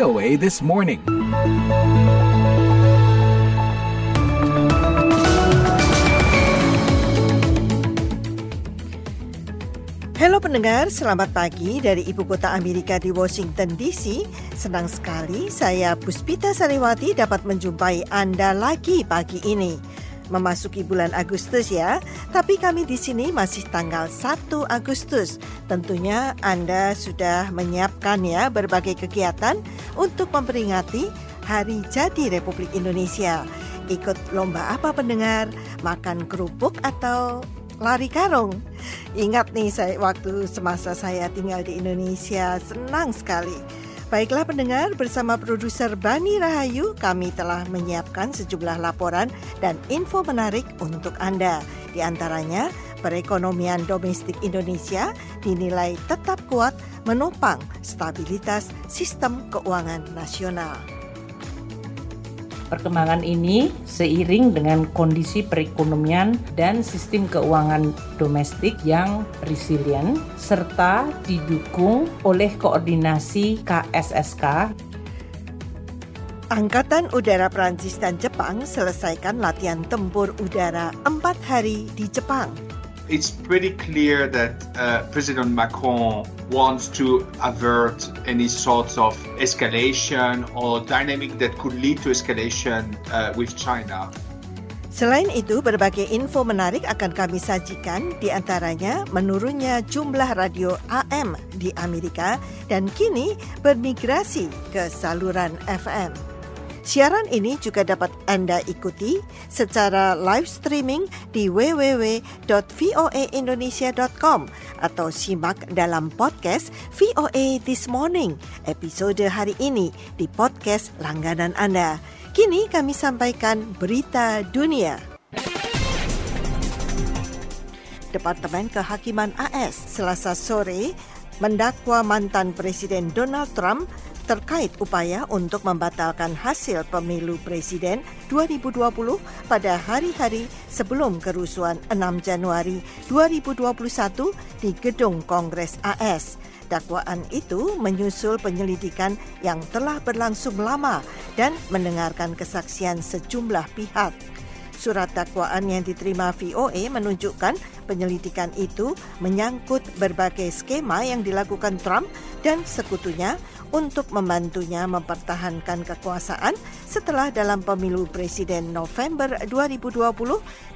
VOA This Morning. Halo pendengar, selamat pagi dari Ibu Kota Amerika di Washington DC. Senang sekali saya Puspita Sariwati dapat menjumpai Anda lagi pagi ini. Memasuki bulan Agustus ya, tapi kami di sini masih tanggal 1 Agustus. Tentunya Anda sudah menyiapkan ya berbagai kegiatan untuk memperingati Hari Jadi Republik Indonesia. Ikut lomba apa pendengar? Makan kerupuk atau lari karung. Ingat nih saya waktu semasa saya tinggal di Indonesia senang sekali. Baiklah pendengar, bersama produser Bani Rahayu, kami telah menyiapkan sejumlah laporan dan info menarik untuk Anda. Di antaranya, perekonomian domestik Indonesia dinilai tetap kuat menopang stabilitas sistem keuangan nasional. Perkembangan ini seiring dengan kondisi perekonomian dan sistem keuangan domestik yang resilient serta didukung oleh koordinasi KSSK Angkatan Udara Prancis dan Jepang selesaikan latihan tempur udara empat hari di Jepang. It's pretty clear that uh, President Macron wants to avert any sorts of escalation or dynamic that could lead to escalation uh, with China. Selain itu, berbagai info menarik akan kami sajikan, di antaranya menurunnya jumlah radio AM di Amerika dan kini bermigrasi ke saluran FM. Siaran ini juga dapat Anda ikuti secara live streaming di www.voaindonesia.com atau simak dalam podcast VOA This Morning episode hari ini di podcast langganan Anda. Kini kami sampaikan berita dunia. Departemen Kehakiman AS Selasa sore mendakwa mantan Presiden Donald Trump terkait upaya untuk membatalkan hasil pemilu presiden 2020 pada hari-hari sebelum kerusuhan 6 Januari 2021 di gedung Kongres AS. Dakwaan itu menyusul penyelidikan yang telah berlangsung lama dan mendengarkan kesaksian sejumlah pihak. Surat dakwaan yang diterima VOA menunjukkan penyelidikan itu menyangkut berbagai skema yang dilakukan Trump dan sekutunya untuk membantunya mempertahankan kekuasaan setelah dalam pemilu presiden November 2020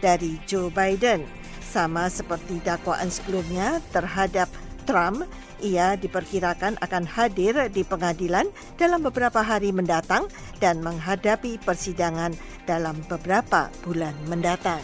dari Joe Biden. Sama seperti dakwaan sebelumnya terhadap Trump, ia diperkirakan akan hadir di pengadilan dalam beberapa hari mendatang dan menghadapi persidangan dalam beberapa bulan mendatang.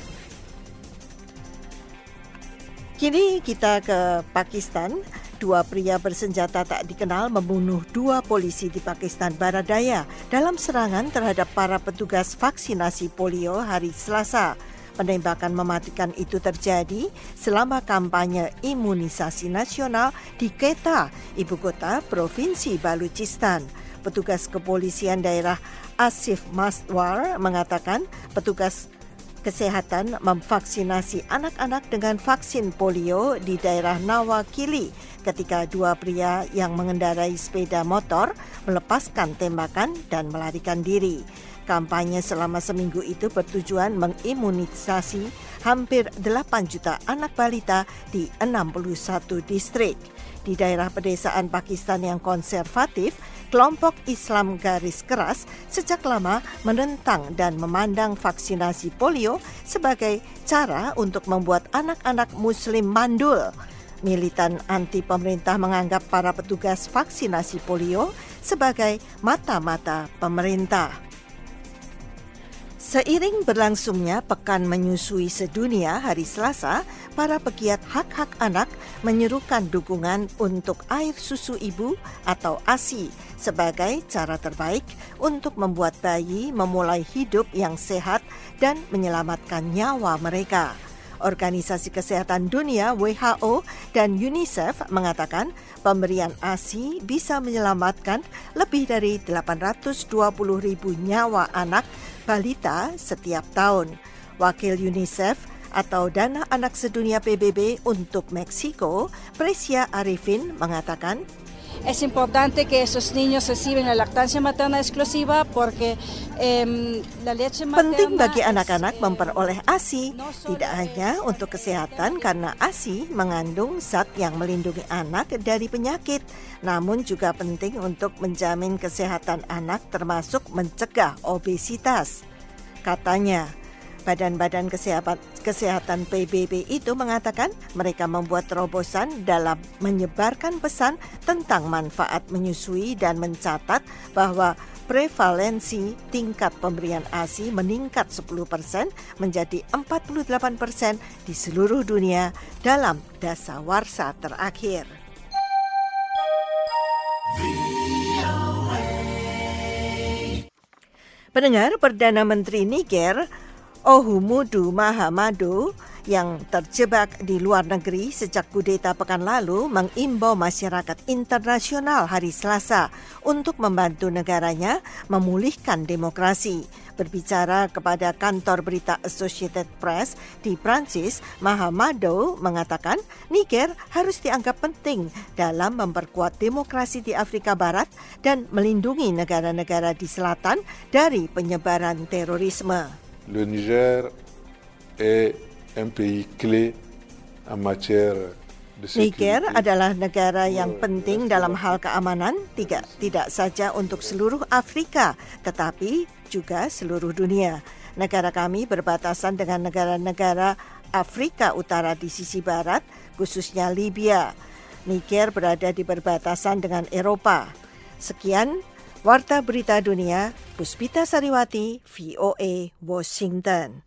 Kini kita ke Pakistan. Dua pria bersenjata tak dikenal membunuh dua polisi di Pakistan Barat Daya dalam serangan terhadap para petugas vaksinasi polio hari Selasa. Penembakan mematikan itu terjadi selama kampanye imunisasi nasional di Quetta, ibu kota Provinsi Baluchistan. Petugas kepolisian daerah Asif Maswar mengatakan petugas kesehatan memvaksinasi anak-anak dengan vaksin polio di daerah Nawakili ketika dua pria yang mengendarai sepeda motor melepaskan tembakan dan melarikan diri. Kampanye selama seminggu itu bertujuan mengimunisasi hampir 8 juta anak balita di 61 distrik. Di daerah pedesaan Pakistan yang konservatif, kelompok Islam garis keras sejak lama menentang dan memandang vaksinasi polio sebagai cara untuk membuat anak-anak muslim mandul. Militan anti pemerintah menganggap para petugas vaksinasi polio sebagai mata-mata pemerintah. Seiring berlangsungnya pekan menyusui sedunia hari Selasa, para pegiat hak-hak anak menyerukan dukungan untuk air susu ibu atau ASI sebagai cara terbaik untuk membuat bayi memulai hidup yang sehat dan menyelamatkan nyawa mereka. Organisasi Kesehatan Dunia WHO dan UNICEF mengatakan pemberian ASI bisa menyelamatkan lebih dari 820 ribu nyawa anak balita setiap tahun. Wakil UNICEF atau Dana Anak Sedunia PBB untuk Meksiko, Presia Arifin mengatakan, es importante que esos niños reciban la lactancia materna exclusiva porque eh, la leche materna Penting bagi anak-anak memperoleh ASI, tidak hanya untuk kesehatan karena ASI mengandung zat yang melindungi anak dari penyakit, namun juga penting untuk menjamin kesehatan anak termasuk mencegah obesitas. Katanya, Badan-badan kesehatan, PBB itu mengatakan mereka membuat terobosan dalam menyebarkan pesan tentang manfaat menyusui dan mencatat bahwa prevalensi tingkat pemberian ASI meningkat 10% menjadi 48% di seluruh dunia dalam dasawarsa terakhir. Pendengar Perdana Menteri Niger Ohumudu Mahamadu yang terjebak di luar negeri sejak kudeta pekan lalu mengimbau masyarakat internasional hari Selasa untuk membantu negaranya memulihkan demokrasi. Berbicara kepada kantor berita Associated Press di Prancis, Mahamado mengatakan Niger harus dianggap penting dalam memperkuat demokrasi di Afrika Barat dan melindungi negara-negara di selatan dari penyebaran terorisme. Le Niger est un pays clé en matière Niger adalah negara yang penting dalam hal keamanan, tidak tidak saja untuk seluruh Afrika, tetapi juga seluruh dunia. Negara kami berbatasan dengan negara-negara Afrika Utara di sisi barat, khususnya Libya. Niger berada di perbatasan dengan Eropa. Sekian Warta Berita Dunia, Puspita Sariwati, VOA, Washington.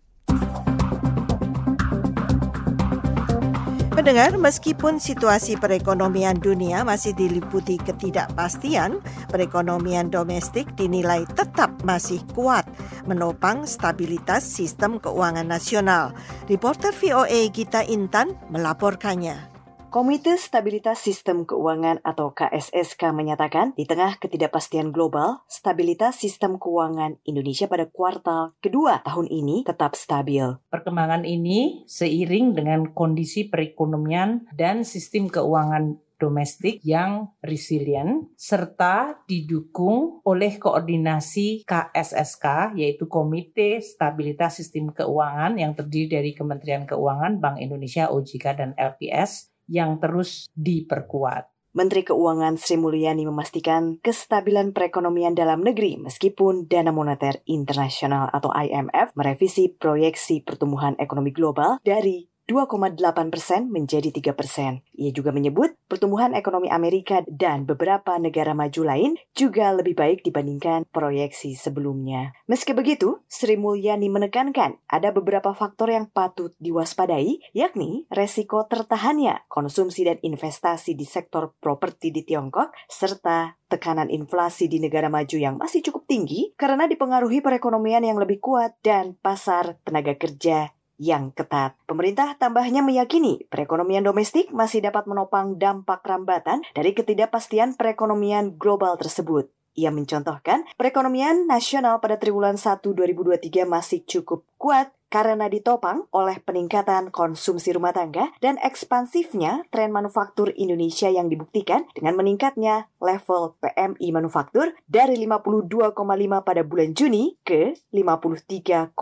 Pendengar, meskipun situasi perekonomian dunia masih diliputi ketidakpastian, perekonomian domestik dinilai tetap masih kuat menopang stabilitas sistem keuangan nasional. Reporter VOA Gita Intan melaporkannya. Komite Stabilitas Sistem Keuangan atau KSSK menyatakan di tengah ketidakpastian global, stabilitas sistem keuangan Indonesia pada kuartal kedua tahun ini tetap stabil. Perkembangan ini seiring dengan kondisi perekonomian dan sistem keuangan domestik yang resilient serta didukung oleh koordinasi KSSK yaitu Komite Stabilitas Sistem Keuangan yang terdiri dari Kementerian Keuangan, Bank Indonesia, OJK dan LPS yang terus diperkuat. Menteri Keuangan Sri Mulyani memastikan kestabilan perekonomian dalam negeri meskipun Dana Moneter Internasional atau IMF merevisi proyeksi pertumbuhan ekonomi global dari 2,8 persen menjadi 3 persen. Ia juga menyebut pertumbuhan ekonomi Amerika dan beberapa negara maju lain juga lebih baik dibandingkan proyeksi sebelumnya. Meski begitu, Sri Mulyani menekankan ada beberapa faktor yang patut diwaspadai, yakni resiko tertahannya konsumsi dan investasi di sektor properti di Tiongkok, serta tekanan inflasi di negara maju yang masih cukup tinggi karena dipengaruhi perekonomian yang lebih kuat dan pasar tenaga kerja yang ketat. Pemerintah tambahnya meyakini perekonomian domestik masih dapat menopang dampak rambatan dari ketidakpastian perekonomian global tersebut. Ia mencontohkan perekonomian nasional pada triwulan 1 2023 masih cukup kuat karena ditopang oleh peningkatan konsumsi rumah tangga dan ekspansifnya tren manufaktur Indonesia yang dibuktikan dengan meningkatnya level PMI manufaktur dari 52,5 pada bulan Juni ke 53,3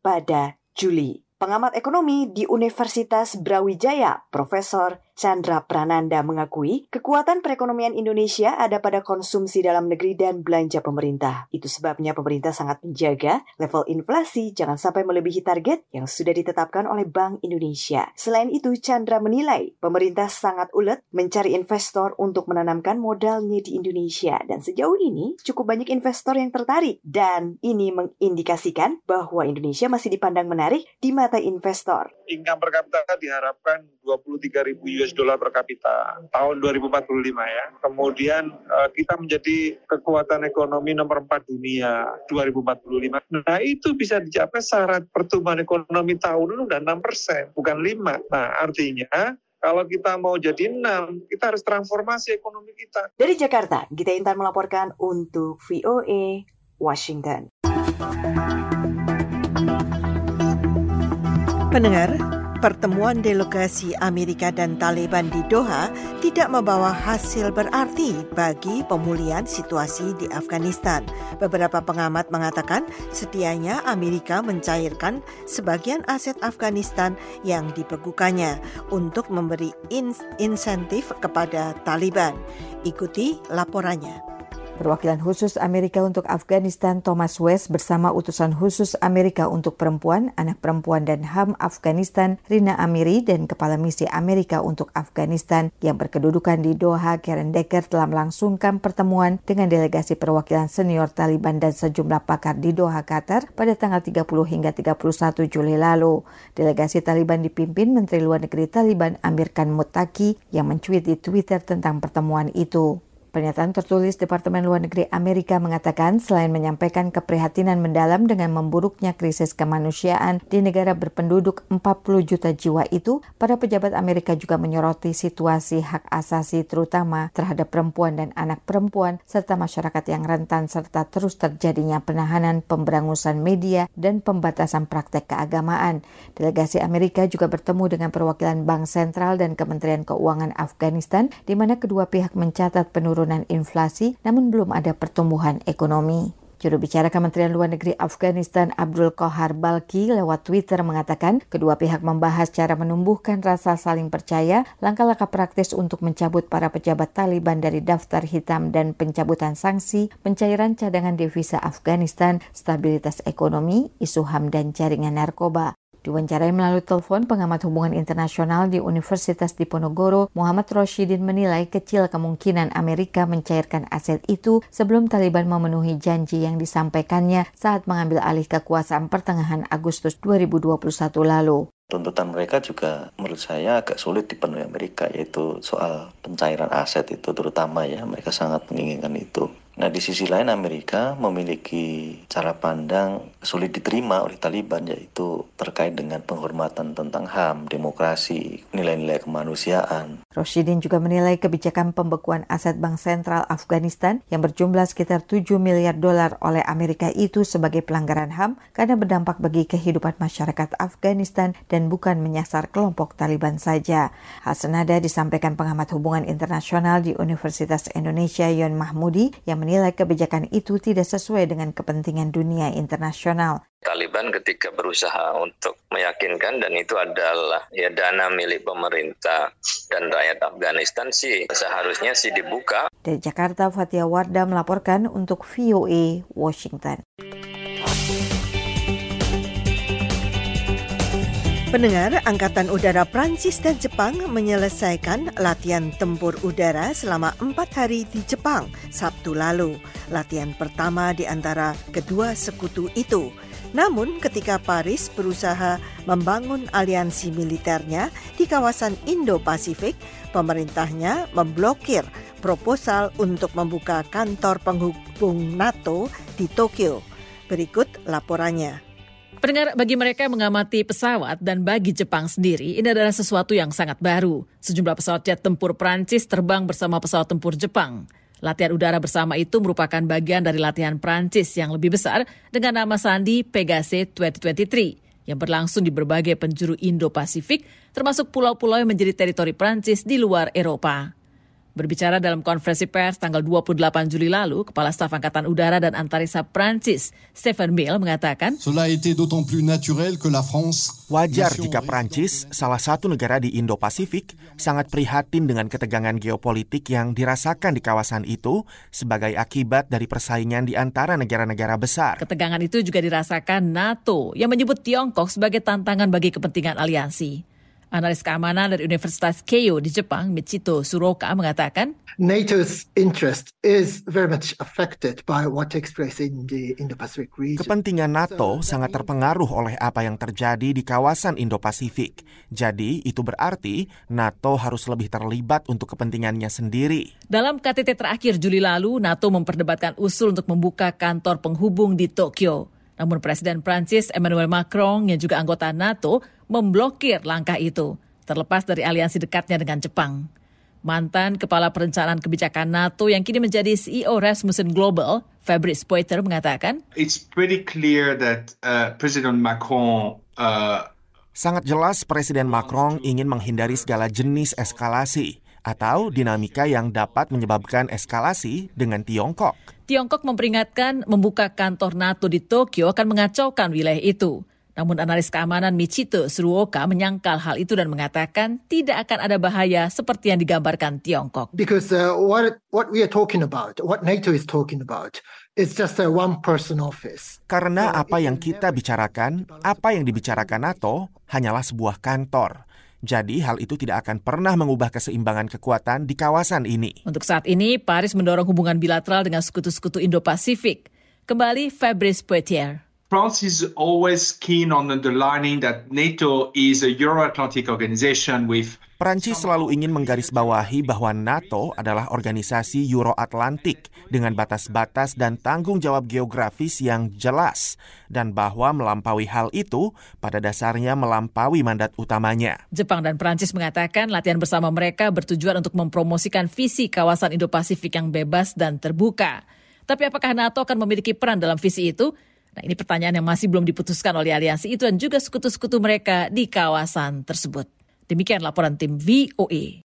pada Juli. Pengamat ekonomi di Universitas Brawijaya, Profesor Chandra Prananda mengakui kekuatan perekonomian Indonesia ada pada konsumsi dalam negeri dan belanja pemerintah. Itu sebabnya pemerintah sangat menjaga level inflasi jangan sampai melebihi target yang sudah ditetapkan oleh Bank Indonesia. Selain itu, Chandra menilai pemerintah sangat ulet mencari investor untuk menanamkan modalnya di Indonesia dan sejauh ini cukup banyak investor yang tertarik dan ini mengindikasikan bahwa Indonesia masih dipandang menarik di mata investor. Income per kapita diharapkan 23 ribu US US dollar per kapita tahun 2045 ya. Kemudian uh, kita menjadi kekuatan ekonomi nomor 4 dunia 2045. Nah itu bisa dicapai syarat pertumbuhan ekonomi tahun ini udah 6 persen, bukan 5. Nah artinya kalau kita mau jadi enam, kita harus transformasi ekonomi kita. Dari Jakarta, Gita Intan melaporkan untuk VOA Washington. Pendengar, pertemuan delegasi Amerika dan Taliban di Doha tidak membawa hasil berarti bagi pemulihan situasi di Afghanistan. Beberapa pengamat mengatakan setianya Amerika mencairkan sebagian aset Afghanistan yang dibekukannya untuk memberi insentif kepada Taliban. Ikuti laporannya. Perwakilan khusus Amerika untuk Afghanistan Thomas West bersama utusan khusus Amerika untuk perempuan, anak perempuan dan HAM Afghanistan Rina Amiri dan Kepala Misi Amerika untuk Afghanistan yang berkedudukan di Doha Karen Decker telah melangsungkan pertemuan dengan delegasi perwakilan senior Taliban dan sejumlah pakar di Doha, Qatar pada tanggal 30 hingga 31 Juli lalu. Delegasi Taliban dipimpin Menteri Luar Negeri Taliban Amir Khan Muttaqi yang mencuit di Twitter tentang pertemuan itu. Pernyataan tertulis Departemen Luar Negeri Amerika mengatakan selain menyampaikan keprihatinan mendalam dengan memburuknya krisis kemanusiaan di negara berpenduduk 40 juta jiwa itu, para pejabat Amerika juga menyoroti situasi hak asasi terutama terhadap perempuan dan anak perempuan serta masyarakat yang rentan serta terus terjadinya penahanan, pemberangusan media, dan pembatasan praktek keagamaan. Delegasi Amerika juga bertemu dengan perwakilan Bank Sentral dan Kementerian Keuangan Afghanistan di mana kedua pihak mencatat penurunan penurunan inflasi, namun belum ada pertumbuhan ekonomi. Juru bicara Kementerian Luar Negeri Afghanistan Abdul Kohar Balki lewat Twitter mengatakan kedua pihak membahas cara menumbuhkan rasa saling percaya, langkah-langkah praktis untuk mencabut para pejabat Taliban dari daftar hitam dan pencabutan sanksi, pencairan cadangan devisa Afghanistan, stabilitas ekonomi, isu HAM dan jaringan narkoba. Diwawancarai melalui telepon pengamat hubungan internasional di Universitas Diponegoro, Muhammad Roshidin menilai kecil kemungkinan Amerika mencairkan aset itu sebelum Taliban memenuhi janji yang disampaikannya saat mengambil alih kekuasaan pertengahan Agustus 2021 lalu. Tuntutan mereka juga menurut saya agak sulit dipenuhi Amerika yaitu soal pencairan aset itu terutama ya mereka sangat menginginkan itu. Nah di sisi lain Amerika memiliki cara pandang sulit diterima oleh Taliban yaitu terkait dengan penghormatan tentang HAM, demokrasi, nilai-nilai kemanusiaan. Roshidin juga menilai kebijakan pembekuan aset Bank Sentral Afghanistan yang berjumlah sekitar 7 miliar dolar oleh Amerika itu sebagai pelanggaran HAM karena berdampak bagi kehidupan masyarakat Afghanistan dan bukan menyasar kelompok Taliban saja. Hal senada disampaikan pengamat hubungan internasional di Universitas Indonesia Yon Mahmudi yang menilai kebijakan itu tidak sesuai dengan kepentingan dunia internasional. Taliban ketika berusaha untuk meyakinkan dan itu adalah ya dana milik pemerintah dan rakyat Afghanistan sih seharusnya sih dibuka. Dari Jakarta, Fatia Wardah melaporkan untuk VOA Washington. Pendengar, Angkatan Udara Prancis dan Jepang menyelesaikan latihan tempur udara selama empat hari di Jepang Sabtu lalu. Latihan pertama di antara kedua sekutu itu. Namun ketika Paris berusaha membangun aliansi militernya di kawasan Indo-Pasifik, pemerintahnya memblokir proposal untuk membuka kantor penghubung NATO di Tokyo. Berikut laporannya. Pendengar, bagi mereka yang mengamati pesawat dan bagi Jepang sendiri, ini adalah sesuatu yang sangat baru. Sejumlah pesawat jet tempur Prancis terbang bersama pesawat tempur Jepang. Latihan udara bersama itu merupakan bagian dari latihan Prancis yang lebih besar dengan nama sandi Pegase 2023 yang berlangsung di berbagai penjuru Indo-Pasifik, termasuk pulau-pulau yang menjadi teritori Prancis di luar Eropa. Berbicara dalam konferensi pers tanggal 28 Juli lalu, Kepala Staf Angkatan Udara dan Antariksa Prancis, Stephen Mill, mengatakan, Wajar jika Prancis, salah satu negara di Indo-Pasifik, sangat prihatin dengan ketegangan geopolitik yang dirasakan di kawasan itu sebagai akibat dari persaingan di antara negara-negara besar. Ketegangan itu juga dirasakan NATO yang menyebut Tiongkok sebagai tantangan bagi kepentingan aliansi. Analis keamanan dari Universitas Keio di Jepang, Michito Suroka mengatakan, NATO's interest is very much affected by what takes place in the Indo-Pacific region. Kepentingan NATO sangat terpengaruh oleh apa yang terjadi di kawasan Indo-Pasifik. Jadi, itu berarti NATO harus lebih terlibat untuk kepentingannya sendiri. Dalam KTT terakhir Juli lalu, NATO memperdebatkan usul untuk membuka kantor penghubung di Tokyo. Namun Presiden Prancis Emmanuel Macron yang juga anggota NATO memblokir langkah itu, terlepas dari aliansi dekatnya dengan Jepang. Mantan Kepala Perencanaan Kebijakan NATO yang kini menjadi CEO Rasmussen Global, Fabrice Poiter mengatakan, It's pretty clear that uh, President Macron uh, Sangat jelas Presiden Macron ingin menghindari segala jenis eskalasi atau dinamika yang dapat menyebabkan eskalasi dengan Tiongkok. Tiongkok memperingatkan membuka kantor NATO di Tokyo akan mengacaukan wilayah itu. Namun analis keamanan Michito Suruoka menyangkal hal itu dan mengatakan tidak akan ada bahaya seperti yang digambarkan Tiongkok. Because uh, what what we are talking about, what NATO is talking about, is just a one person office. Karena apa yang kita bicarakan, apa yang dibicarakan NATO hanyalah sebuah kantor. Jadi hal itu tidak akan pernah mengubah keseimbangan kekuatan di kawasan ini. Untuk saat ini, Paris mendorong hubungan bilateral dengan sekutu-sekutu Indo-Pasifik. Kembali Fabrice Poitier. France is always keen on underlining that NATO is a Euro-Atlantic organization with Perancis selalu ingin menggarisbawahi bahwa NATO adalah organisasi Euro-Atlantik dengan batas-batas dan tanggung jawab geografis yang jelas dan bahwa melampaui hal itu pada dasarnya melampaui mandat utamanya. Jepang dan Perancis mengatakan latihan bersama mereka bertujuan untuk mempromosikan visi kawasan Indo-Pasifik yang bebas dan terbuka. Tapi apakah NATO akan memiliki peran dalam visi itu? Nah ini pertanyaan yang masih belum diputuskan oleh aliansi itu dan juga sekutu-sekutu mereka di kawasan tersebut. Demikian laporan tim VOA.